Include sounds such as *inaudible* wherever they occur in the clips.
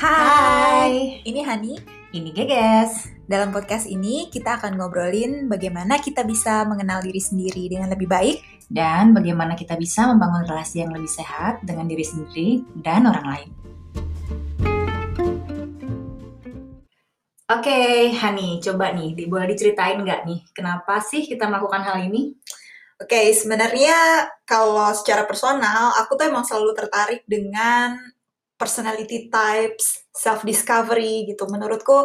Hai, ini Hani. ini Geges. Dalam podcast ini kita akan ngobrolin bagaimana kita bisa mengenal diri sendiri dengan lebih baik. Dan bagaimana kita bisa membangun relasi yang lebih sehat dengan diri sendiri dan orang lain. Oke, Hani, coba nih, boleh diceritain nggak nih, kenapa sih kita melakukan hal ini? Oke, sebenarnya kalau secara personal, aku tuh emang selalu tertarik dengan personality types, self discovery gitu. Menurutku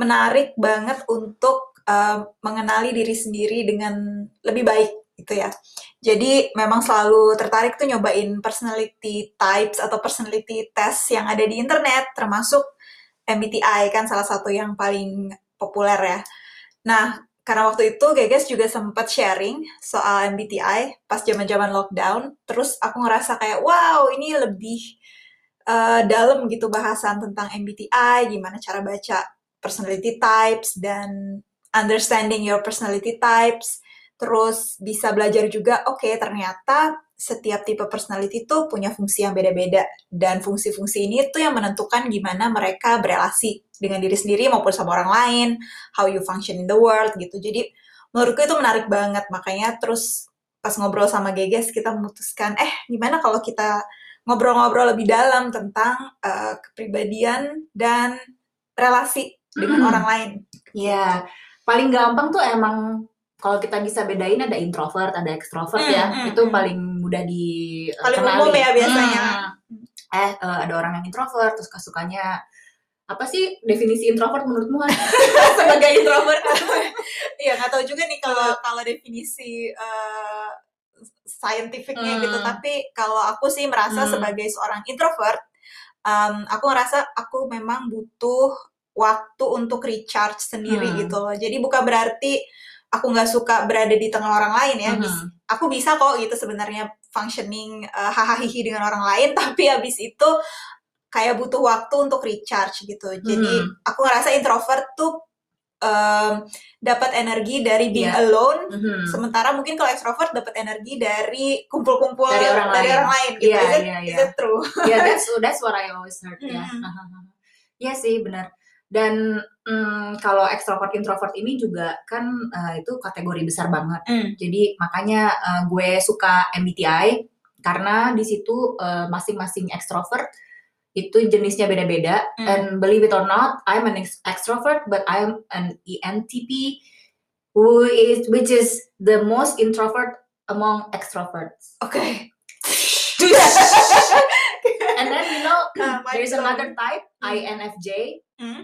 menarik banget untuk eh, mengenali diri sendiri dengan lebih baik gitu ya. Jadi memang selalu tertarik tuh nyobain personality types atau personality test yang ada di internet, termasuk MBTI kan salah satu yang paling populer ya. Nah, karena waktu itu Geges juga sempat sharing soal MBTI pas zaman-zaman lockdown, terus aku ngerasa kayak wow ini lebih eh, dalam gitu bahasan tentang MBTI, gimana cara baca personality types dan understanding your personality types, terus bisa belajar juga oke ternyata setiap tipe personality itu punya fungsi yang beda-beda. Dan fungsi-fungsi ini tuh yang menentukan gimana mereka berelasi dengan diri sendiri maupun sama orang lain, how you function in the world gitu. Jadi menurutku itu menarik banget. Makanya terus pas ngobrol sama Geges kita memutuskan eh gimana kalau kita ngobrol-ngobrol lebih dalam tentang eh, kepribadian dan relasi dengan Mm. orang lain. Ya, paling gampang tuh emang kalau kita bisa bedain ada introvert, ada ekstrovert Hmm, ya. hmm, itu hmm. paling mudah di eh, Paling kenali. umum ya biasanya. Hmm. Eh, eh, ada orang yang introvert terus sukanya apa sih definisi introvert menurutmu *laughs* sebagai introvert? *laughs* Iya nggak tahu juga nih kalau kalau definisi eh, scientificnya Hmm. gitu. Tapi kalau aku sih merasa Hmm. sebagai seorang introvert, um, aku ngerasa aku memang butuh waktu untuk recharge sendiri Hmm. gitu loh. Jadi bukan berarti aku nggak suka berada di tengah orang lain ya. Bis- Aku bisa kok gitu sebenarnya functioning eh, hahaha dengan orang lain, *laughs* tapi habis itu kayak butuh waktu untuk recharge gitu. Jadi Hmm. aku ngerasa introvert tuh um, dapat energi dari being Iya. alone, Mhm. sementara mungkin kalau extrovert dapat energi dari kumpul-kumpul Dari orang lain. orang lain gitu. Iya, is, it, iya, is iya. it true? Ya, that's that's what I always heard ya. Mhm. *laughs* Iya sih benar. Dan mm, kalau ekstrovert introvert ini juga kan eh, itu kategori besar banget. Hmm. Jadi makanya eh, gue suka MBTI karena di situ eh, masing-masing ekstrovert itu jenisnya beda-beda. Hmm. And believe it or not, I'm an ex- extrovert, but I'm an ENTP, who is which is the most introvert among extroverts. Oke. *laughs* And then you know Ah, mind there's another type, Hmm. INFJ. Hmm.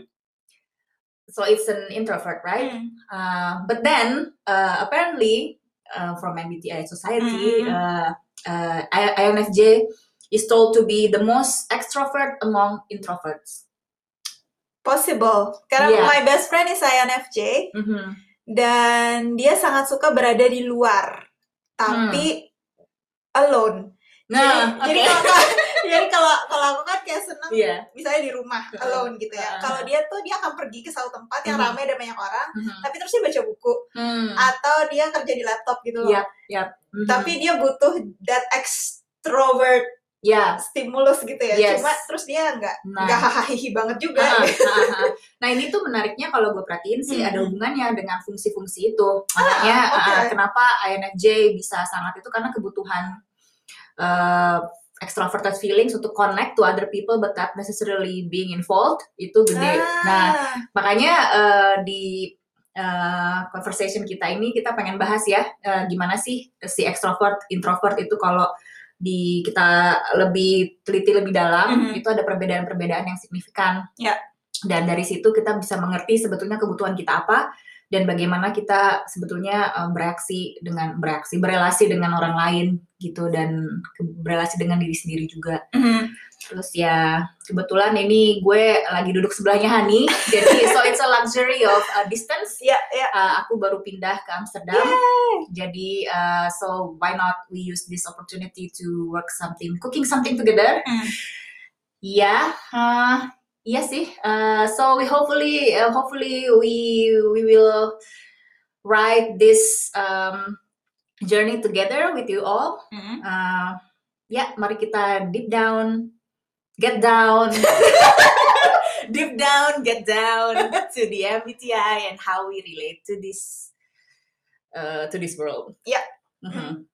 So it's an introvert, right? Hmm. Uh, but then uh, apparently uh, from MBTI Society, Mhm. uh, uh, I- INFJ is told to be the most extrovert among introverts. Possible. Karena Iya. my best friend is INFJ Mhm. dan dia sangat suka berada di luar, tapi alone. Nah, jadi, kalau *laughs* jadi kalau kalau aku kan kayak seneng Iya. misalnya di rumah alone gitu ya. Heeh. Kalau dia tuh dia akan pergi ke satu tempat yang Mhm. ramai dan banyak orang, Mhm. tapi terus dia baca buku Hmm. atau dia kerja di laptop gitu loh. Yap, yap. Mhm. Tapi dia butuh that extrovert ya. stimulus gitu ya. Yes. Cuma terus dia nggak Nah. nggak hahaha banget juga. Ah, ah, ah. Nah ini tuh menariknya kalau gue perhatiin sih Hmm. ada hubungannya dengan fungsi-fungsi itu. Makanya Ah, ah, kenapa INFJ bisa sangat itu karena kebutuhan uh, extroverted feelings untuk connect to other people but not necessarily being involved itu gede. Nah Ah, makanya uh, di uh, conversation kita ini kita pengen bahas ya uh, gimana sih si extrovert introvert itu kalau di kita lebih teliti lebih dalam Mhm. itu ada perbedaan-perbedaan yang signifikan. Ya. Dan dari situ kita bisa mengerti sebetulnya kebutuhan kita apa dan bagaimana kita sebetulnya uh, bereaksi dengan bereaksi berelasi dengan orang lain gitu dan berelasi dengan diri sendiri juga. mhm. Terus ya kebetulan ini gue lagi duduk sebelahnya Hani, *laughs* jadi so it's a luxury of uh, distance. Ya, ya. Uh, aku baru pindah ke Amsterdam, jadi uh, so why not we use this opportunity to work something, cooking something together. Hmm. Iya, uh, iya sih. Uh, so we hopefully uh, hopefully we we will ride this um, journey together with you all. Mhm. Uh, ya, mari kita deep down, get down, *laughs* deep down, get down to the MBTI and how we relate to this uh, to this world. Yeah. Mhm.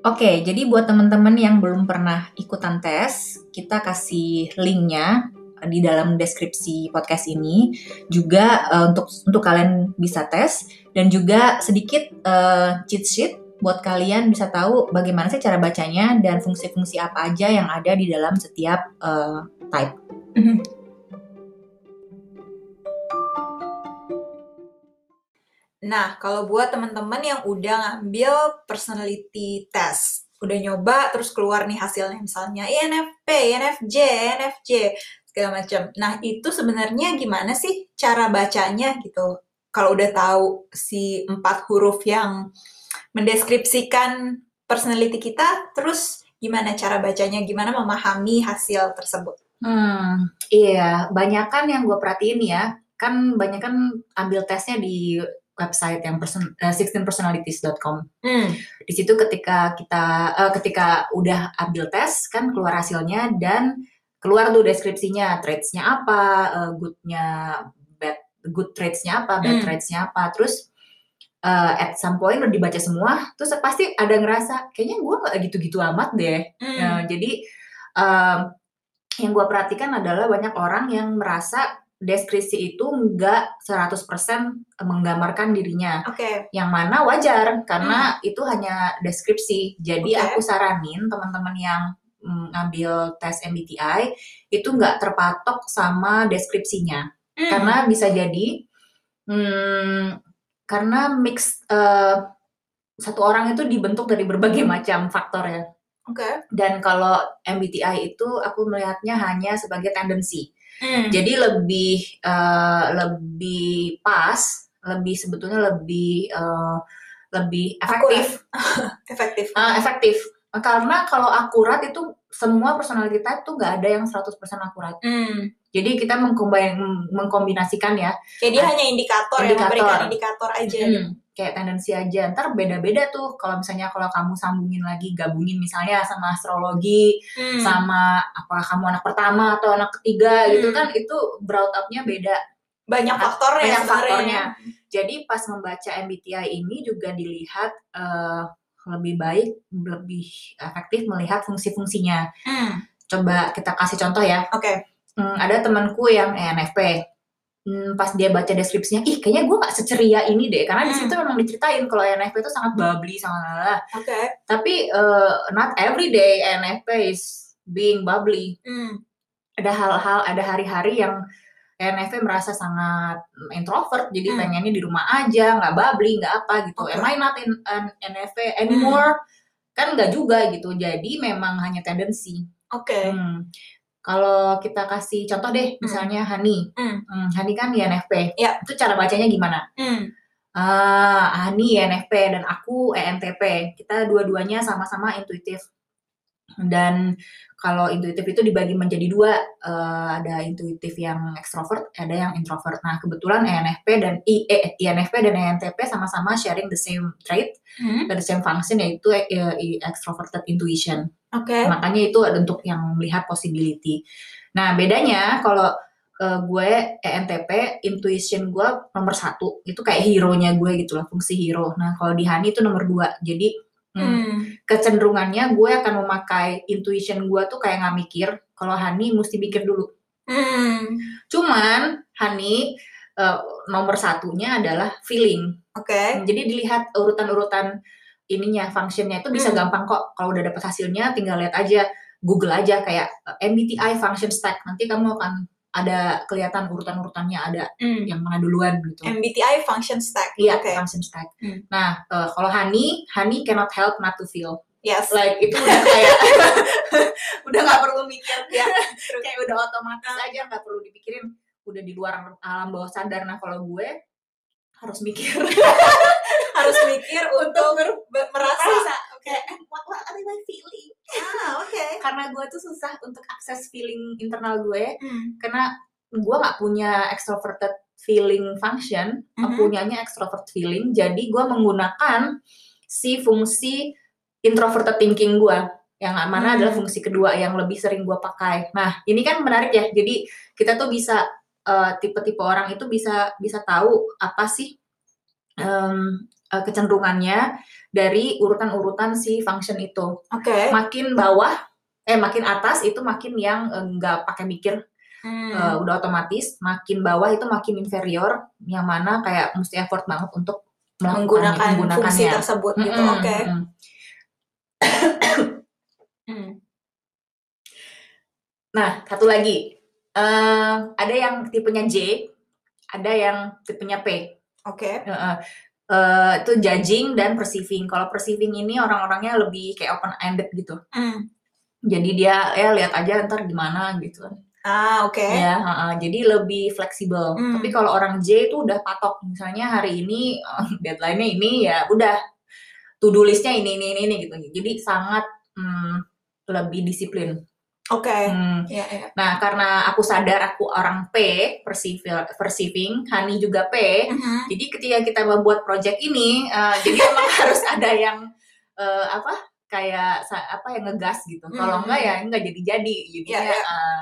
Oke, jadi buat teman-teman yang belum pernah ikutan tes, kita kasih linknya di dalam deskripsi podcast ini juga eh, untuk untuk kalian bisa tes dan juga sedikit eh, cheat sheet buat kalian bisa tahu bagaimana sih cara bacanya dan fungsi-fungsi apa aja yang ada di dalam setiap eh, type. Nah, kalau buat teman-teman yang udah ngambil personality test, udah nyoba terus keluar nih hasilnya misalnya INFP, INFJ, INFJ segala macam. Nah, itu sebenarnya gimana sih cara bacanya gitu? Kalau udah tahu si empat huruf yang mendeskripsikan personality kita, terus gimana cara bacanya? Gimana memahami hasil tersebut? Hmm, iya, banyakan yang gue perhatiin ya, kan banyak kan ambil tesnya di website yang person, eh, 16personalities.com. Hmm. Di situ ketika kita eh, ketika udah ambil tes kan keluar hasilnya dan keluar tuh deskripsinya, traits-nya apa, eh, good-nya good traits-nya apa, bad Hmm. traits-nya apa. Terus eh, at some point udah dibaca semua, terus pasti ada ngerasa kayaknya gue nggak gitu-gitu amat deh. Hmm. Nah, jadi em, yang gue perhatikan adalah banyak orang yang merasa deskripsi itu nggak 100% menggambarkan dirinya. Oke. Yang mana wajar karena itu hanya deskripsi. Jadi Oke. aku saranin teman-teman yang mm, ngambil tes MBTI itu nggak terpatok sama deskripsinya. Hmm. Karena bisa jadi hmm, karena mix eh, satu orang itu dibentuk dari berbagai macam faktor ya. Oke. Dan kalau MBTI itu aku melihatnya hanya sebagai tendensi. Hmm. Jadi lebih eh, lebih pas, lebih sebetulnya lebih eh, lebih efektif, *laughs* efektif. Eh, efektif. Karena kalau akurat itu semua personality type tuh nggak ada yang 100% akurat. Hmm. Jadi kita mengkombin- mengkombinasikan ya, Kayak dia hanya indikator, yang Indikator. memberikan indikator aja. gitu. Hmm, kayak tendensi aja. Ntar beda-beda tuh. Kalau misalnya kalau kamu sambungin lagi, gabungin misalnya sama astrologi, Hmm. sama apakah kamu anak pertama atau anak ketiga gitu Hmm. kan, itu brought up-nya beda. banyak faktornya banyak faktornya. Jadi pas membaca MBTI ini juga dilihat eh, lebih baik, lebih efektif melihat fungsi-fungsinya. Hmm. Coba kita kasih contoh ya. Oke. Hmm, ada temanku yang ENFP. Hmm, pas dia baca deskripsinya, ih kayaknya gue gak seceria ini deh. Karena di Hmm. situ memang diceritain kalau ENFP itu sangat bubbly, sangat lala. Oke. Tapi eh, not every day ENFP is being bubbly. Hmm. Ada hal-hal, ada hari-hari yang ENFP merasa sangat introvert, jadi Hmm. pengennya di rumah aja, nggak bubbly, nggak apa gitu. Oke. Am I not in an NFP anymore? Kan nggak juga gitu. Jadi memang hanya tendensi. Oke. Hmm. Kalau kita kasih contoh deh, misalnya Hani. Hmm. Hmm, Hani kan INFP. Ya. Itu cara bacanya gimana? Hmm. Ah, Hani INFP dan aku ENTP. Kita dua-duanya sama-sama intuitif. Dan kalau intuitif itu dibagi menjadi dua, Eh, ada intuitif yang ekstrovert, ada yang introvert. Nah, kebetulan ENFP dan I, eh, INFP dan ENTP sama-sama sharing the same trait, Hmm. the same function yaitu eh, extroverted intuition. Oke. Makanya itu ada untuk yang melihat possibility. Nah, bedanya kalau eh, gue ENTP, intuition gue nomor satu. Itu kayak hero-nya gue gitu loh, fungsi hero. Nah, kalau di Hani itu nomor dua. Jadi, hmm, Hmm. kecenderungannya gue akan memakai intuition gue tuh kayak nggak mikir. Kalau Hani mesti mikir dulu. Hmm. Cuman, Hani eh, nomor satunya adalah feeling. Oke. Jadi dilihat urutan-urutan ininya, functionnya itu bisa Hmm. gampang kok. Kalau udah dapat hasilnya, tinggal lihat aja, Google aja kayak eh, MBTI function stack. Nanti kamu akan ada kelihatan urutan-urutannya ada Hmm. yang mana duluan gitu. MBTI function stack. Iya, Oke. function stack. Hmm. Nah, eh, kalau Hani, Hani cannot help not to feel. Yes. Like itu *laughs* udah kayak *laughs* udah nggak perlu mikir Ya. kayak udah otomatis aja nggak perlu dipikirin udah di luar alam bawah sadar nah kalau gue harus mikir *laughs* Harus mikir untuk merasa. merasa kayak eh, what, what are my feeling Ah, oke. *laughs* karena gue tuh susah untuk akses feeling internal gue Hmm. karena gue nggak punya extroverted feeling function Mhm. punyanya extrovert feeling jadi gue menggunakan si fungsi introverted thinking gue yang mana Hmm. adalah fungsi kedua yang lebih sering gue pakai. Nah ini kan menarik ya. Jadi kita tuh bisa eh, tipe-tipe orang itu bisa bisa tahu apa sih em, eh, kecenderungannya dari urutan-urutan si function itu. Oke. Makin bawah, eh makin atas itu makin yang eh, nggak pakai mikir Hmm. eh, udah otomatis. Makin bawah itu makin inferior, yang mana kayak mesti effort banget untuk menggunakan fungsi tersebut gitu. Mm-mm, Oke. mm-mm. Hmm. Nah, satu lagi. Eh, ada yang tipenya J, ada yang tipenya P. Oke. Eh, eh, eh, itu judging dan perceiving. Kalau perceiving ini orang-orangnya lebih kayak open ended gitu. Hmm. Jadi dia ya lihat aja ntar gimana gitu. Ah, oke. Ya, heeh, jadi lebih fleksibel. Hmm. Tapi kalau orang J itu udah patok. Misalnya hari ini eh, *laughs* deadline-nya ini ya udah to do list-nya ini ini ini, ini gitu. Jadi sangat hmm, lebih disiplin. Oke. Hmm. Iya, iya. Nah, karena aku sadar aku orang P, perceiving, Hani juga P. Mhm. Jadi ketika kita membuat project ini, eh, jadi emang *laughs* harus ada yang eh, apa kayak apa yang ngegas gitu. Kalau Hmm. enggak ya enggak jadi-jadi. Jadinya Iya, iya. eh,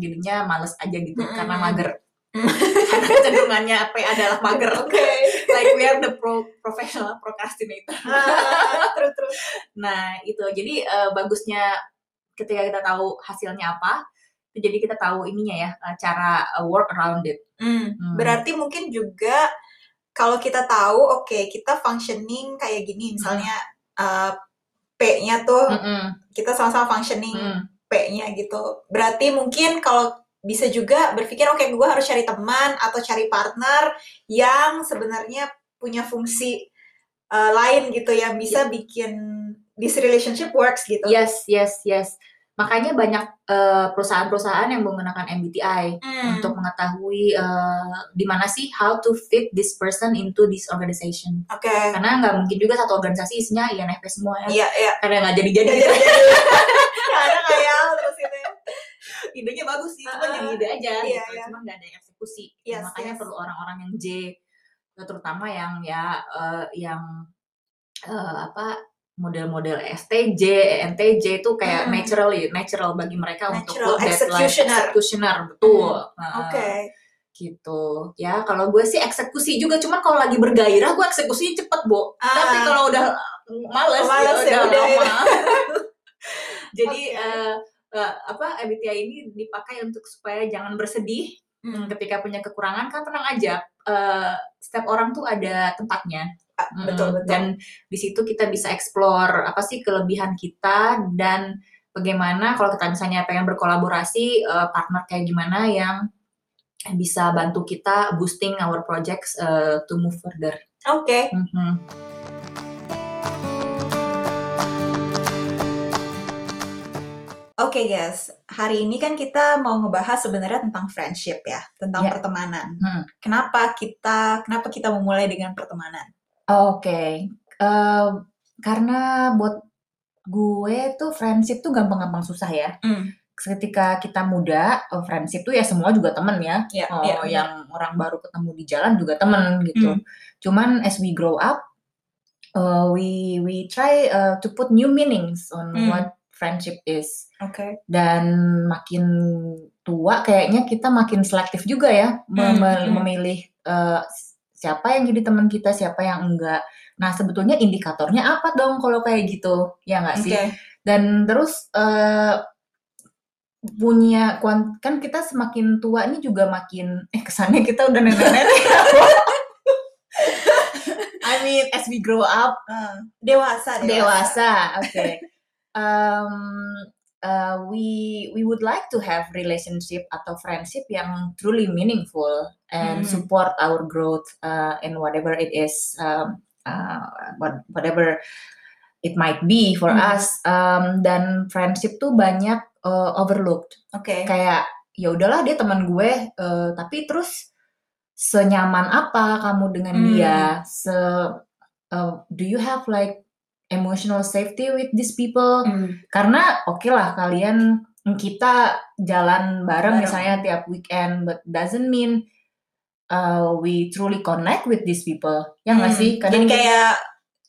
jadinya males aja gitu Hmm. karena mager. Hmm. *laughs* Karena kecenderungannya P adalah mager. *laughs* Oke. like we are the pro professional procrastinator. Ah, terus terus. Nah, itu. Jadi eh, bagusnya ketika kita tahu hasilnya apa, itu jadi kita tahu ininya ya, eh, cara eh, work around it. Hmm. Hmm. Berarti mungkin juga kalau kita tahu, oke kita functioning kayak gini, misalnya uh, P-nya tuh Mm-mm. kita sama-sama functioning Mm. P-nya gitu. Berarti mungkin kalau bisa juga berpikir, oke gue harus cari teman atau cari partner yang sebenarnya punya fungsi uh, lain gitu yang bisa bikin this relationship works gitu. Yes, yes, yes. Makanya banyak eh, perusahaan-perusahaan yang menggunakan MBTI Hmm. untuk mengetahui eh, di mana sih how to fit this person into this organization. Oke. Karena nggak mungkin juga satu organisasi isinya INFP semua ya. Iya, iya. Karena nggak jadi-jadi. Jadi, jadi, jadi. Karena kayak terus gitu ya. Idenya bagus sih, cuma jadi ide aja. iya, gitu. iya. Cuma nggak ada eksekusi. Yes, Makanya yes. perlu orang-orang yang J, terutama yang ya eh, yang eh, apa model-model STJ, ENTJ itu kayak Hmm. natural ya, natural bagi mereka untuk Natural, deadline, executioner. executioner, betul. Nah, Oke. gitu. Ya, kalau gue sih eksekusi juga, cuman kalau lagi bergairah gue eksekusinya cepet, Bo. Ah. Tapi kalau udah males, Males ya, ya udah, udah ya. lama. *laughs* Jadi Oke. eh, eh, apa MBTI ini dipakai untuk supaya jangan bersedih Hmm. ketika punya kekurangan kan tenang aja. Eh, setiap orang tuh ada tempatnya. Mm, betul betul. Dan di situ kita bisa explore apa sih kelebihan kita dan bagaimana kalau kita misalnya pengen berkolaborasi eh, partner kayak gimana yang bisa bantu kita boosting our projects eh, to move further. Oke. Mhm. Oke guys, hari ini kan kita mau ngebahas sebenarnya tentang friendship ya, tentang Ya. pertemanan. Hmm. Kenapa kita kenapa kita memulai dengan pertemanan? Oke, eh, karena buat gue tuh friendship tuh gampang-gampang susah ya. Hmm. Ketika kita muda, eh, friendship tuh ya semua juga temen ya. Ya, Oh, ya, benar. yang orang baru ketemu di jalan juga temen gitu. Hmm. Cuman as we grow up, uh, we we try uh, to put new meanings on Hmm. what friendship is. Oke. Dan makin tua kayaknya kita makin selektif juga ya Hmm, hmm. memilih uh, siapa yang jadi teman kita, siapa yang enggak. Nah sebetulnya indikatornya apa dong kalau kayak gitu, ya nggak sih? Oke. Dan terus eh, punya kan kita semakin tua ini juga makin eh kesannya kita udah nenek-nenek. *laughs* I mean as we grow up Ah, dewasa, dewasa, oke. Um, uh, we we would like to have relationship atau friendship yang truly meaningful and Hmm. support our growth uh, in whatever it is, um, uh, what- whatever it might be for Hmm. us. Um, dan friendship tuh banyak uh, overlooked. Oke. Kayak ya udahlah dia teman gue, uh, tapi terus senyaman apa kamu dengan Hmm. dia? Se uh, do you have like emotional safety with these people? Hmm. Karena oke lah kalian kita jalan bareng Bareng. misalnya tiap weekend, but doesn't mean uh, we truly connect with these people. Ya nggak Hmm. sih? Jadi kayak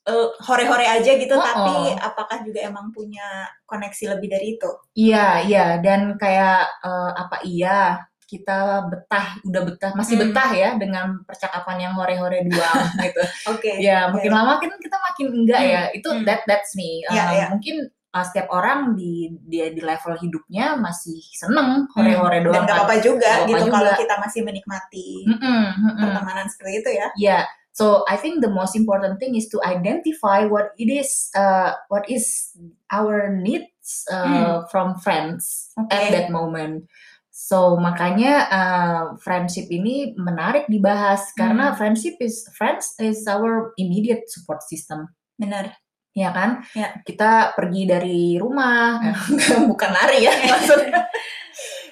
eh, hore-hore aja gitu Oh, tapi oh. apakah juga emang punya koneksi lebih dari itu Iya, iya, dan kayak eh, apa iya kita betah, udah betah, masih Hmm. betah ya dengan percakapan yang hore-hore doang *laughs* gitu. oke Ya, makin lama kan kita makin enggak Hmm, ya. Itu hmm. that that's me. Iya, Eh, iya. Mungkin uh, setiap orang di dia di level hidupnya masih seneng hore-hore Hmm. dan doang. gak kan. apa-apa juga Nggak apa-apa gitu kalau juga. kita masih menikmati Mm-mm, mm-mm. pertemanan seperti itu ya Yeah. So I think the most important thing is to identify what it is, uh, what is our needs uh, from friends Oke. at that moment. So makanya uh, friendship ini menarik dibahas karena Hmm. friendship is friends is our immediate support system, benar ya kan? Ya. Kita pergi dari rumah, *laughs* bukan lari ya *laughs* maksudnya.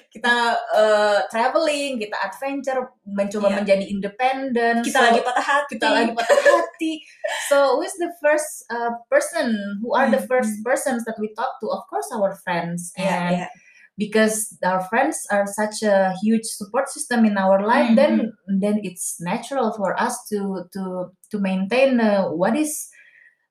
Kita uh, traveling, kita adventure, mencoba Iya. menjadi independen. kita So- lagi patah hati kita lagi patah hati. So who is the first uh, person? Who are the Hmm, first hmm. persons that we talk to? Of course, our friends. Iya, And iya. Because our friends are such a huge support system in our life, Hmm, then then it's natural for us to to to maintain uh, what is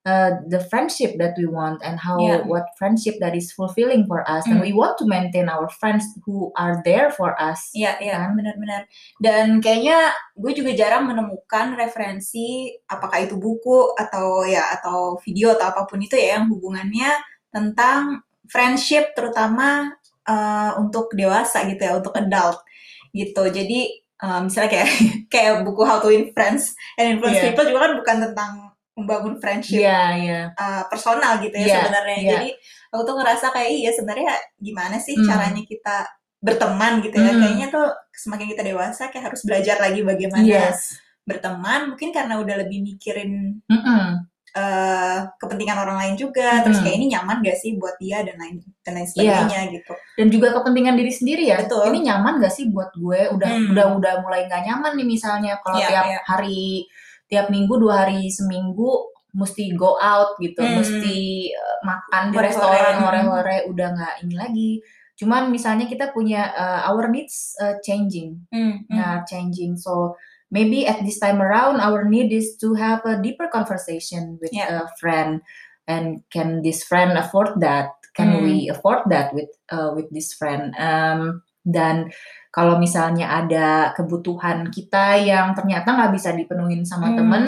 uh, the friendship that we want and how Yeah. what friendship that is fulfilling for us. And Hmm. we want to maintain our friends who are there for us. Iya, iya, Kan? benar-benar. Dan kayaknya gue juga jarang menemukan referensi apakah itu buku atau ya atau video atau apa pun itu ya yang hubungannya tentang friendship terutama eh, untuk dewasa gitu ya, untuk adult gitu. Jadi eh, misalnya kayak *laughs* kayak buku How to Win Friends and Influence Iya. People juga kan bukan tentang membangun friendship Iya, iya. uh, personal gitu ya Iya, sebenarnya. iya. Jadi aku tuh ngerasa kayak iya sebenarnya gimana sih Hmm. caranya kita berteman gitu ya. Hmm. Kayaknya tuh semakin kita dewasa kayak harus belajar lagi bagaimana Yes. berteman. Mungkin karena udah lebih mikirin Mm-mm. Uh, kepentingan orang lain juga. Terus Hmm. kayak ini nyaman gak sih buat dia dan lain dan lain sebagainya gitu. dan juga kepentingan diri sendiri ya. Betul. Ini nyaman gak sih buat gue? Udah Hmm. udah udah mulai nggak nyaman nih misalnya kalau Iya, tiap iya. hari tiap minggu dua hari seminggu mesti go out gitu, Hmm. mesti uh, makan di restoran Hmm. hore-hore udah nggak ini lagi. Cuman misalnya kita punya uh, our needs uh, changing, Hmm, hmm. nah changing. So maybe at this time around our need is to have a deeper conversation with Yeah. a friend and can this friend afford that can Hmm. we afford that with uh, with this friend um, dan kalau misalnya ada kebutuhan kita yang ternyata nggak bisa dipenuhin sama Hmm. temen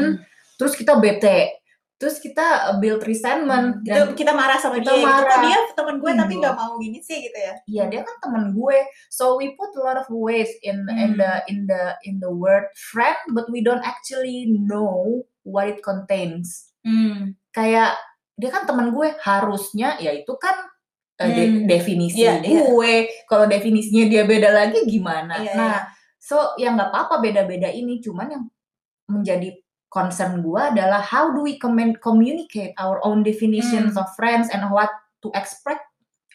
terus kita bete terus kita uh, build resentment Itu dan kita marah sama kita dia. Gitu. marah. Dia teman gue tapi Iya. nggak mau gini sih gitu ya. Iya dia kan temen gue, so we put a lot of ways in in Hmm. the in the in the word friend, but we don't actually know what it contains. Hmm. Kayak dia kan temen gue, harusnya ya itu kan eh, de- Hmm. definisi Iya, iya. gue. Kalau definisinya dia beda lagi gimana? Iya, nah, iya. so ya nggak apa-apa beda-beda ini, cuman yang menjadi concern gue adalah how do we commun- communicate our own definitions Hmm. of friends and what to expect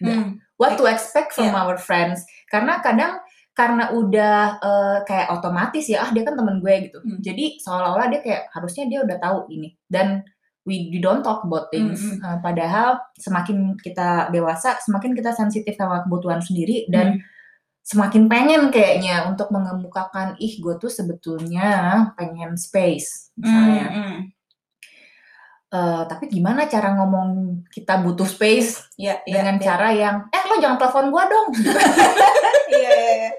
Hmm. what to expect from Iya. our friends karena kadang karena udah eh, kayak otomatis ya ah dia kan temen gue gitu Hmm. jadi seolah-olah dia kayak harusnya dia udah tahu ini dan we, we don't talk about things Hmm, Eh, padahal semakin kita dewasa semakin kita sensitif sama kebutuhan sendiri dan Hmm. Semakin pengen kayaknya untuk mengemukakan ih gue tuh sebetulnya pengen space misalnya Hmm, hmm. Eh, tapi gimana cara ngomong kita butuh space Iya, iya, dengan iya. cara yang eh lo jangan telepon gua dong *laughs* Iya, iya, iya.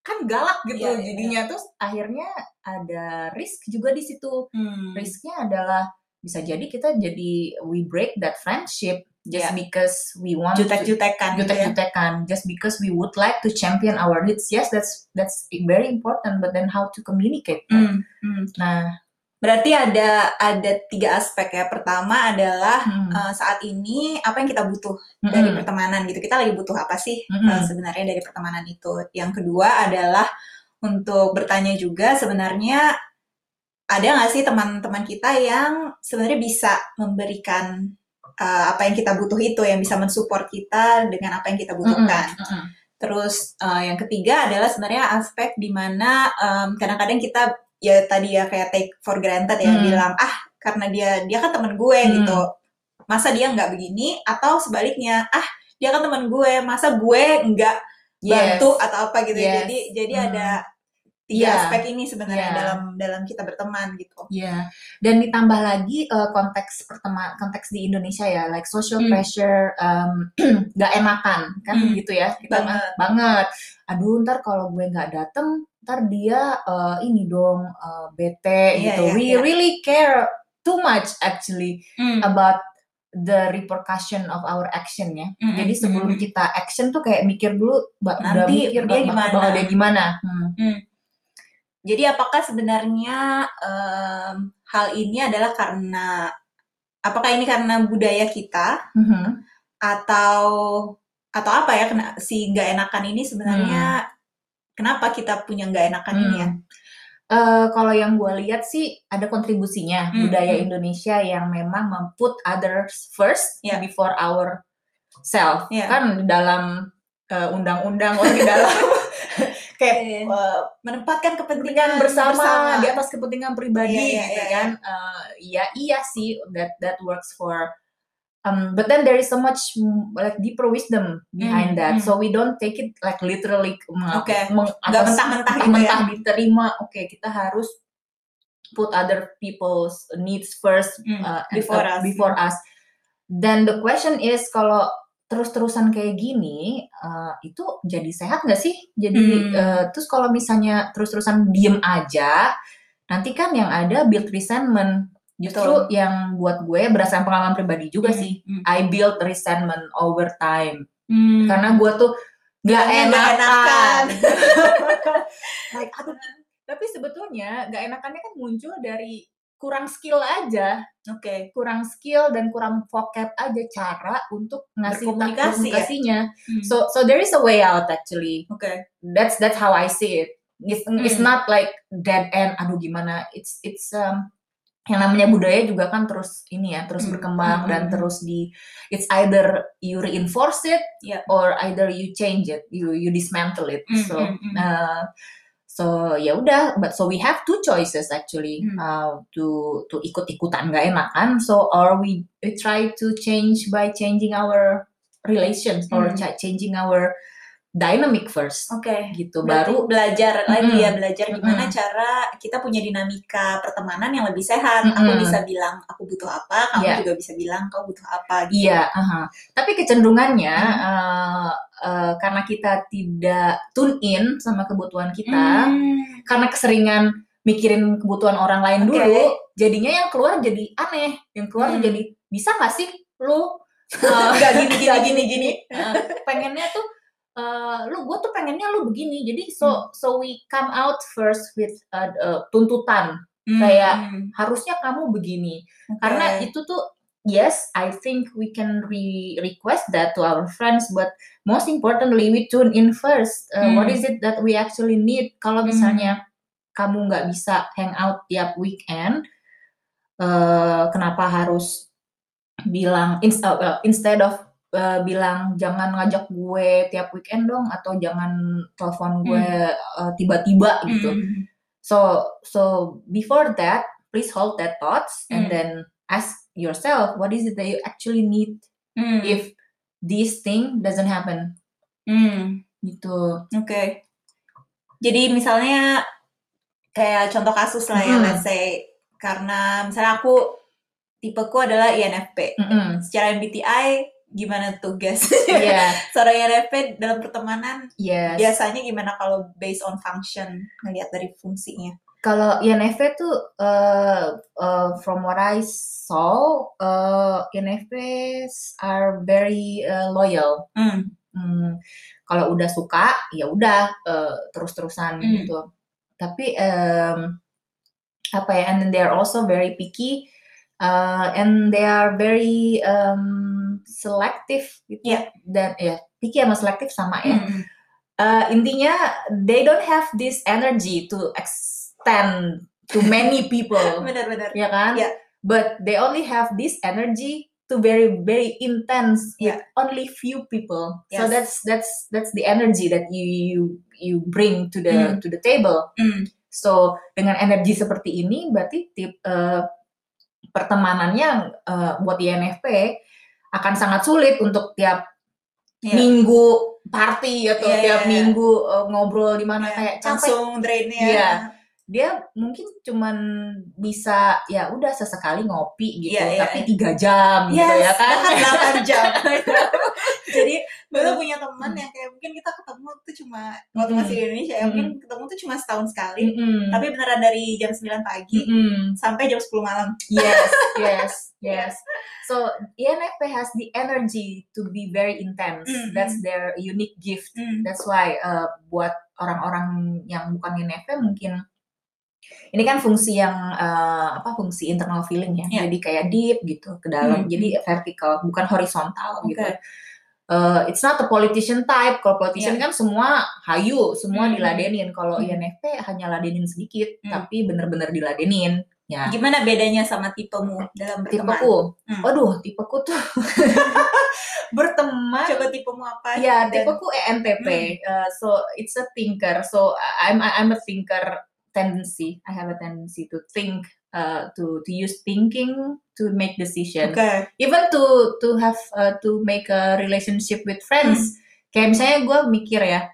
kan galak gitu Iya, iya, jadinya terus akhirnya ada risk juga di situ Hmm. risknya adalah bisa jadi kita jadi we break that friendship just Iya. because we want to Jutek-jutekan gitu ya. jutek-jutekan just because we would like to champion our needs yes that's that's very important but then how to communicate? Hmm, hmm. nah Berarti ada ada tiga aspek ya. Pertama adalah hmm, eh, saat ini apa yang kita butuh dari mm-mm, pertemanan gitu. Kita lagi butuh apa sih mm-mm, eh, sebenarnya dari pertemanan itu? Yang kedua adalah untuk bertanya juga sebenarnya ada nggak sih teman-teman kita yang sebenarnya bisa memberikan eh, apa yang kita butuh itu, yang bisa mensupport kita dengan apa yang kita butuhkan. mm-mm, Terus eh, yang ketiga adalah sebenarnya aspek di mana em, kadang-kadang kita ya tadi ya kayak take for granted ya Hmm. bilang ah karena dia dia kan temen gue Hmm. gitu masa dia nggak begini atau sebaliknya ah dia kan temen gue masa gue nggak Yes. bantu atau apa gitu Yes. jadi jadi Hmm. ada tiga Iya. aspek ini sebenarnya Iya. dalam dalam kita berteman gitu. Iya, dan ditambah lagi eh, konteks pertema konteks di Indonesia ya, like social Hmm. pressure, um, *clears throat* nggak enakan kan Hmm. gitu ya, kita Banget. banget. Aduh, ntar kalau gue nggak dateng, ntar dia eh, ini dong eh, bete Iya, gitu. iya, We iya. really care too much actually Hmm. about the repercussion of our action ya. Mm, Jadi mm, sebelum mm. kita action tuh kayak mikir dulu, ba- udah Nanti mikir dia bak- gimana? bakal dia gimana. Hmm. Jadi apakah sebenarnya em, hal ini adalah karena apakah ini karena budaya kita Mhm. atau atau apa ya kena si nggak enakan ini sebenarnya kenapa kita punya nggak enakan ini ya? Eh, kalau yang gue lihat sih ada kontribusinya Hmm, budaya hmm. Indonesia yang memang memput others first Ya. before our self Ya. kan dalam eh, undang-undang oh, di dalam *laughs* kayak Iya. eh, Menempatkan kepentingan kepentingan bersama, di atas kepentingan pribadi Iya, iya, gitu iya, kan Eh, iya iya sih that that works for um, but then there is so much mm, like deeper wisdom behind Hmm, that hmm. so we don't take it like literally meng- Nggak mentah-mentah gitu ya? mentah diterima oke kita harus put other people's needs first Hmm, uh, before uh, us. before us dan the question is kalau terus-terusan kayak gini uh, itu jadi sehat nggak sih jadi Hmm. uh, terus kalau misalnya terus-terusan diem aja nanti kan yang ada build resentment justru Betul. yang buat gue berdasarkan pengalaman pribadi juga Hmm, sih hmm. I build resentment over time Hmm. karena gue tuh nggak Bilangnya nggak enakan, enakan. *laughs* like aduh tapi sebetulnya nggak enakannya kan muncul dari kurang skill aja Oke. kurang skill dan kurang vocab aja cara untuk ngasih Berkomunikasi ya? komunikasinya Hmm. so so there is a way out actually Oke. that's that's how I see it it's it's Hmm. not like dead end aduh gimana it's it's um, yang namanya budaya juga kan terus ini ya terus Hmm. berkembang Hmm, dan hmm, terus di it's either you reinforce it Yeah. or either you change it you you dismantle it Hmm, so hmm. uh, so ya udah but so we have two choices actually Hmm. uh, to to ikut-ikutan nggak enakan so or we, we try to change by changing our relations or Hmm. cha- changing our dynamic first Oke. gitu Berarti baru belajar lagi Mm-mm. ya belajar gimana Mm-mm. cara kita punya dinamika pertemanan yang lebih sehat. Aku Mm-mm. bisa bilang aku butuh apa, kamu Iya. juga bisa bilang kau butuh apa. Gitu. iya aha. tapi kecenderungannya Hmm. uh, uh, karena kita tidak tune in sama kebutuhan kita Hmm. karena keseringan mikirin kebutuhan orang lain Oke. dulu jadinya yang keluar jadi aneh yang keluar Hmm. jadi bisa nggak sih lu uh, *laughs* Nggak gini gini nggak gini gini. uh, pengennya tuh uh, lu gue tuh pengennya lu begini jadi Hmm. so so we come out first with uh, uh, tuntutan Hmm, Kayak hmm. harusnya kamu begini Oke. karena itu tuh yes I think we can re request that to our friends but most importantly we tune in first Uh, what Hmm. is it that we actually need kalau Hmm. misalnya kamu nggak bisa hang out tiap weekend eh kenapa harus bilang uh, uh, instead of uh, bilang jangan ngajak gue tiap weekend dong atau jangan telepon gue uh, tiba-tiba gitu Hmm. So so before that, please hold that thoughts and Mm. then ask yourself what is it that you actually need Hmm. if this thing doesn't happen. Hmm. Gitu. Oke. Jadi misalnya kayak contoh kasus lah ya, Hmm. let's say karena misalnya aku tipeku adalah INFP. Mm-mm. Secara MBTI gimana tuh guys? Iya. *laughs* Seorang INFP dalam pertemanan Yes. biasanya gimana kalau based on function ngelihat dari fungsinya? Kalau INFP tuh uh, uh, from what I saw, uh, INFPs are very uh, loyal. Hmm. Hmm, kalau udah suka ya udah uh, terus-terusan Hmm. gitu. Tapi em, apa ya? And then they are also very picky uh, and they are very um, selective gitu. Iya. Dan ya picky sama selektif sama ya. Hmm. Uh, intinya they don't have this energy to extend to many people, *laughs* Benar-benar. ya kan? Iya. But they only have this energy to very very intense with Iya. only few people. So Yes. that's that's that's the energy that you you you bring to the Hmm. to the table. Hmm. So dengan energi seperti ini berarti tip eh, pertemanannya eh, buat INFP akan sangat sulit untuk tiap Iya. minggu party atau Iya, tiap iya, iya. minggu uh, ngobrol di mana Iya, kayak capek langsung drainnya. Iya. Dia mungkin cuman bisa ya udah sesekali ngopi gitu Iya, iya, tapi tiga jam gitu Yes, ya kan 8 *laughs* jam. Jadi gue tuh punya teman yang kayak mungkin kita ketemu tuh cuma waktu masih di Indonesia ya mungkin ketemu tuh cuma setahun sekali. Tapi beneran dari jam 9 pagi sampai jam 10 malam. yes *laughs* yes yes so INFP has the energy to be very intense Mm, that's mm. their unique gift Hmm. That's why uh, buat orang-orang yang bukan INFP mungkin ini kan fungsi yang uh, apa fungsi internal feeling ya. Iya. Jadi kayak deep gitu ke dalam. Hmm, Jadi vertikal bukan horizontal Oke. gitu. Uh, it's not a politician type. Kalau politician Iya. kan semua hayu, semua Hmm. diladenin. Kalau Hmm. INFP hanya ladenin sedikit, Hmm. tapi bener-bener diladenin. Ya. Gimana bedanya sama tipemu dalam berteman? Tipeku, Hmm. waduh, tipeku tuh *laughs* berteman Coba tipemu apa? Ya, Dan- tipeku ENTP. Uh, so it's a thinker. So I'm I'm a thinker tendency. I have a tendency to think, uh, to to use thinking to make decision. Oke. Even to to have uh, to make a relationship with friends. Kayak misalnya gue mikir ya,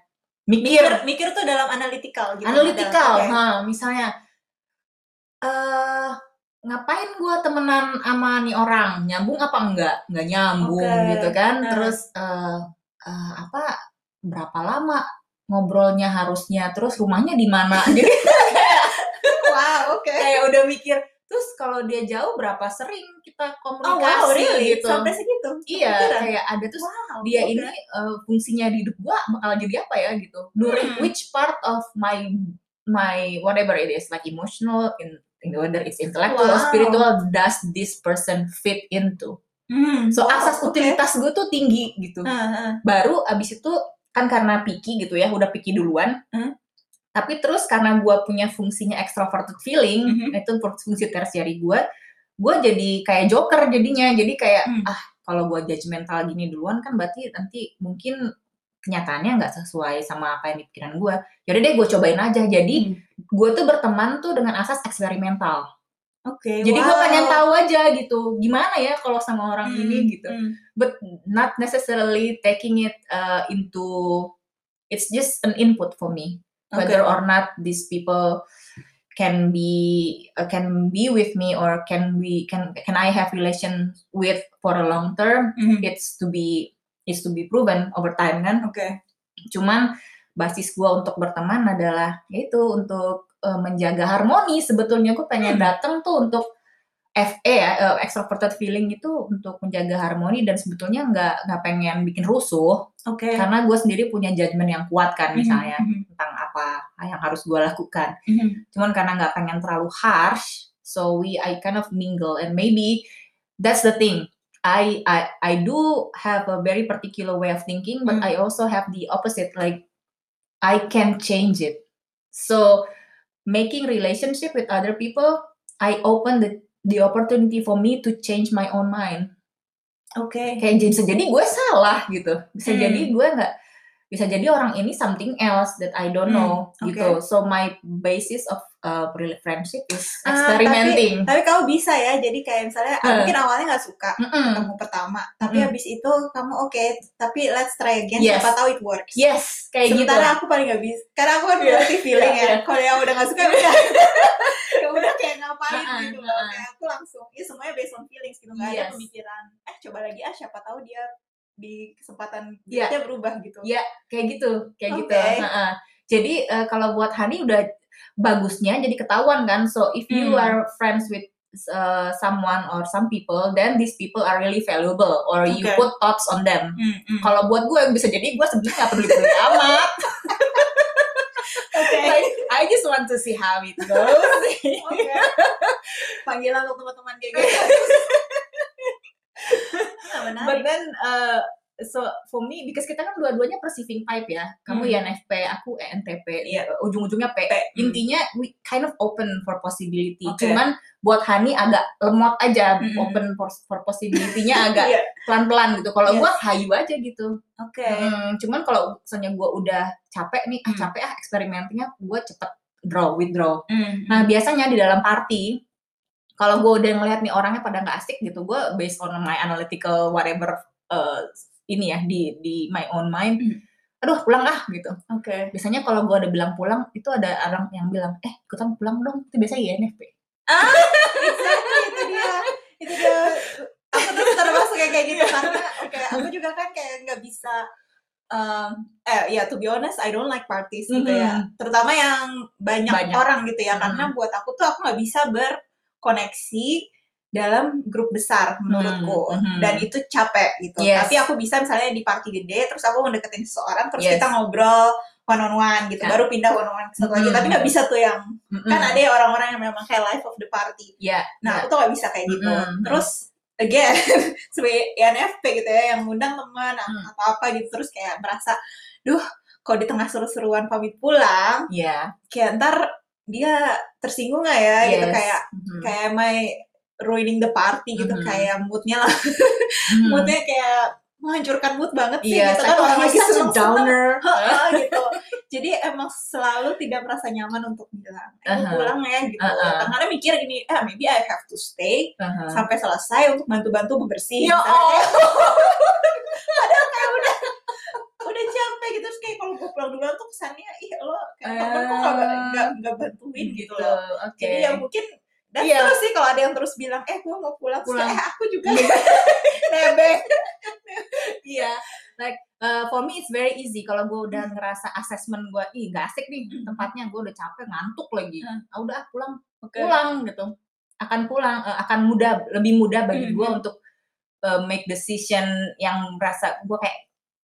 mikir, Mikir, mikir tuh dalam analytical gitu. analytical. Ha, misalnya, eh ngapain gue temenan sama nih orang? Nyambung apa enggak? Enggak nyambung Oke. gitu kan? Nah. Terus eh eh, apa? Berapa lama ngobrolnya harusnya? Terus rumahnya di mana? *laughs* Jadi Wow, oke. kayak udah mikir. Terus kalau dia jauh berapa sering kita Oh komunikasi wow, really? gitu? Sampai segitu? Iya, Kepikiran? kayak ada terus Wow, dia oke. ini uh, fungsinya di hidup gua bakal jadi apa ya gitu. During Hmm. which part of my my whatever it is like emotional in, in whether it's intellectual or Wow. spiritual does this person fit into. Hmm, So wow, asas utilitas gue tuh tinggi gitu. Ah, ah. Baru abis itu kan karena picky gitu ya, udah picky duluan. Hmm. Tapi terus karena gua punya fungsinya extroverted feeling, Mhm. itu fungsi tersiary gue, gue jadi kayak joker jadinya. Jadi kayak Hmm. ah kalau gue judgmental gini duluan kan berarti nanti mungkin kenyataannya nggak sesuai sama apa yang di pikiran gue. Yaudah deh gue cobain aja. Jadi Hmm. gue tuh berteman tuh dengan asas eksperimental. Oke. Jadi gue wow. pengen tahu aja gitu, gimana ya kalau sama orang Hmm, ini gitu. hmm. But not necessarily taking it uh, into it's just an input for me whether Oke. or not these people can be uh, can be with me or can we can can I have relation with for a long term Mhm. it's to be it's to be proven over time kan Oke. cuman basis gua untuk berteman adalah itu untuk uh, menjaga harmoni sebetulnya gue pengen Hmm. datang tuh untuk FE ya uh, extroverted feeling itu untuk menjaga harmoni dan sebetulnya nggak nggak pengen bikin rusuh Oke. karena gue sendiri punya judgement yang kuat kan misalnya Mhm, tentang apa yang harus gue lakukan mhm. cuman karena nggak pengen terlalu harsh so we I kind of mingle and maybe that's the thing I I I do have a very particular way of thinking but Hmm. I also have the opposite like I can change it so making relationship with other people I open the the opportunity for me to change my own mind Oke. kayak bisa jadi gue salah gitu bisa Hmm. jadi gue nggak bisa jadi orang ini something else that I don't Hmm, know oke. gitu so my basis of uh, friendship is Ah, experimenting Tapi kamu bisa ya, jadi kayak misalnya Eh. mungkin awalnya nggak suka Mm-mm. ketemu pertama, tapi Mm-mm. habis itu kamu oke, tapi let's try again, Yes. siapa tahu it works. yes kayak gitu Sementara aku paling nggak bisa, karena aku kan Iya, berarti feeling iya, ya. iya. Kalau yang udah nggak suka ya *laughs* udah, ya udah kayak ngapain Ah, gitu loh. ah. Kayak aku langsung, ya semuanya based on feelings gitu, nggak ada Yes. pemikiran. Eh coba lagi ah, siapa tahu dia di kesempatan Iya. dia berubah gitu. Iya. kayak gitu kayak gitu Oke. Ha-ha. jadi uh, kalau buat Hani udah bagusnya jadi ketahuan kan so if you Hmm. are friends with uh, someone or some people then these people are really valuable or you Oke. put thoughts on them Hmm, hmm. kalau buat gue bisa jadi gue sebenarnya nggak peduli peduli amat Oke. like I just want to see how it goes Oke. Panggilan untuk teman-teman kayak gitu. *laughs* Menarik. but then uh, so for me because kita kan dua-duanya perceiving type ya kamu Hmm. INFP aku ENTP Iya. uh, ujung-ujungnya P P, hmm. intinya we kind of open for possibility Oke. cuman buat Hani agak lemot aja Mm-mm. open for, for possibility-nya *laughs* agak Iya. pelan-pelan gitu kalau Yes. gua hayu aja gitu Oke. Hmm, cuman kalau misalnya gua udah capek nih ah Hmm. capek ah eksperimennya gua cepet draw withdraw Hmm, Nah biasanya di dalam party, kalau gue udah ngeliat nih orangnya pada nggak asik gitu, gue based on my analytical whatever uh, ini ya di di my own mind Hmm. aduh pulang ah gitu Oke. biasanya kalau gue ada bilang pulang itu ada orang yang bilang eh ikutan pulang dong itu biasanya INFP Exactly, itu dia. Itu dia. Aku tuh termasuk kayak kayak gitu karena oke, aku juga kan kayak nggak bisa um, eh ya to be honest I don't like parties gitu ya. Terutama yang banyak, Banyak. orang gitu ya karena Mhm. buat aku tuh aku nggak bisa berkoneksi dalam grup besar menurutku Mhm. dan itu capek gitu. Yes. Tapi aku bisa misalnya di party gede terus aku mendeketin seseorang terus Yes. kita ngobrol one on one gitu Ya. baru pindah one on one ke satu lagi Mhm. tapi nggak bisa tuh yang Mm-mm. kan ada ya orang-orang yang memang kayak life of the party ya Nah, ya. aku tuh gak bisa kayak gitu. Mm-mm. Terus again *laughs* sebagai INFP gitu ya yang ngundang teman Mm. atau apa gitu terus kayak merasa, duh, kalau di tengah seru-seruan pamit pulang, ya kayak ntar dia tersinggung gak ya gitu Yes. kayak Mhm. kayak my ruining the party gitu Mhm. kayak moodnya lah Mhm. moodnya kayak menghancurkan mood banget sih Iya, gitu kan orang lagi seneng downer. gitu jadi emang selalu tidak merasa nyaman untuk bilang eh, Uh-huh. pulang ya gitu Uh-uh. karena mikir gini ah maybe I have to stay Aha. sampai selesai untuk bantu-bantu bebersih. Ya kayak- *laughs* Padahal kayak udah udah capek gitu terus kayak kalau gue pulang duluan tuh kesannya ih lo kayak temen kok nggak nggak nggak bantuin gitu loh. Oke. Jadi ya mungkin dan Iya. terus sih kalau ada yang terus bilang eh gue mau pulang, terus Pulang. kayak, eh aku juga *laughs* nebeng. Iya, like uh, for me it's very easy kalau gue udah ngerasa assessment gue, ih gak asik nih Hmm. tempatnya, gue udah capek ngantuk lagi, Hmm. ah udah ah, pulang Oke. pulang gitu, akan pulang, eh, akan mudah lebih mudah bagi Hmm. gue untuk uh, make decision yang merasa gue kayak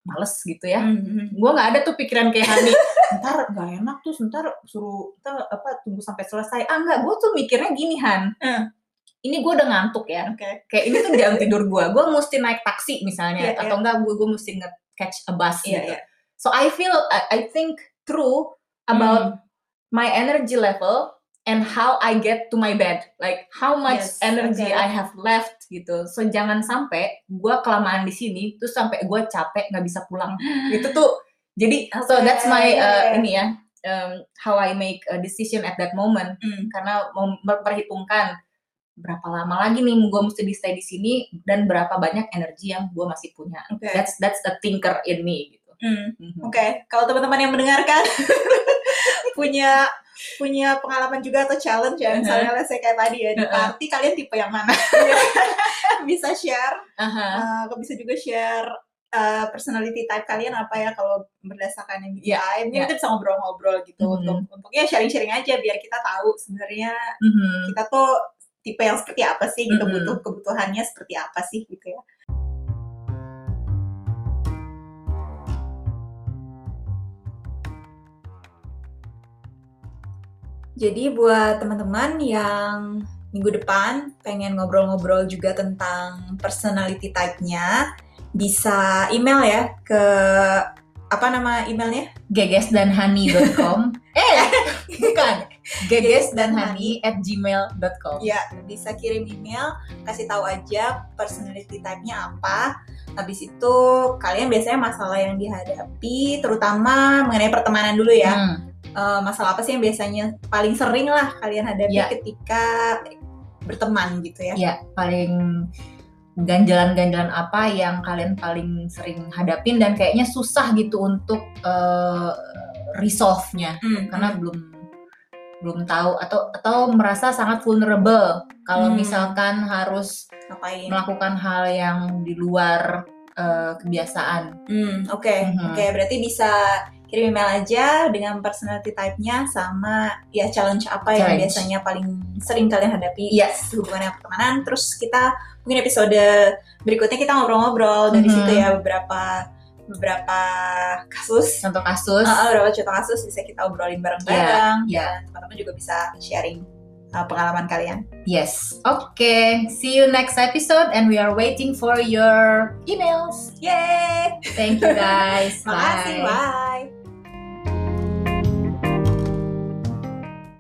males gitu ya. Mhm. Gue nggak ada tuh pikiran kayak *laughs* Hani, ntar gak enak tuh, ntar suruh ntar apa tunggu sampai selesai. Ah enggak, gue tuh mikirnya gini Han. Hmm. Ini gue udah ngantuk ya Oke. kayak ini tuh jam tidur gue gue mesti naik taksi misalnya Iya, atau enggak gue gue mesti nge catch a bus Iya, gitu iya. so I feel I, I think through about Hmm. my energy level and how I get to my bed like how much Yes, energy okay. I have left gitu so jangan sampai gue kelamaan di sini terus sampai gue capek nggak bisa pulang *gasps* itu tuh jadi so Oke, that's my uh, ini ya um, how I make a decision at that moment Hmm. karena memperhitungkan berapa lama lagi nih gue mesti di stay di sini dan berapa banyak energi yang gue masih punya. Oke. That's that's a thinker in me Hmm. Mhm. Oke, kalau teman-teman yang mendengarkan *laughs* punya punya pengalaman juga atau challenge ya, Uh-huh. misalnya let's say kayak tadi ya di Uh-uh. party kalian tipe yang mana? *laughs* bisa share, Aha. uh, bisa juga share uh, personality type kalian apa ya kalau berdasarkan yang Iya, yeah, iya. kita bisa ngobrol-ngobrol gitu Mhm. untuk untuk ya sharing-sharing aja biar kita tahu sebenarnya Mhm. kita tuh tipe yang seperti apa sih gitu Mhm. butuh kebutuhannya seperti apa sih gitu ya. Jadi buat teman-teman yang minggu depan pengen ngobrol-ngobrol juga tentang personality type-nya, bisa email ya ke apa nama emailnya? gegesdanhani.com *laughs* eh bukan gegesdanhani at gmail.com Ya, bisa kirim email, kasih tahu aja personality type-nya apa. Habis itu kalian biasanya masalah yang dihadapi, terutama mengenai pertemanan dulu ya. Hmm. Eh, masalah apa sih yang biasanya paling sering lah kalian hadapi Ya. ketika berteman gitu ya? ya paling ganjalan-ganjalan apa yang kalian paling sering hadapin dan kayaknya susah gitu untuk uh, resolve-nya Hmm, karena belum belum tahu atau atau merasa sangat vulnerable kalau Hmm. misalkan harus ngapain? melakukan hal yang di luar uh, kebiasaan. Hmm, oke, Mhm. oke. Berarti bisa kirim email aja dengan personality type-nya sama ya challenge apa yang Challenge. biasanya paling sering kalian hadapi Yes. hubungannya pertemanan. Terus kita mungkin episode berikutnya kita ngobrol-ngobrol dari Mhm. situ ya beberapa beberapa kasus. Contoh kasus. Uh, beberapa contoh kasus bisa kita obrolin bareng-bareng. Dan teman-teman juga bisa sharing uh, pengalaman kalian. Yes. Okay. See you next episode and we are waiting for your emails. Yeay! Thank you guys. *laughs* Makasih, bye!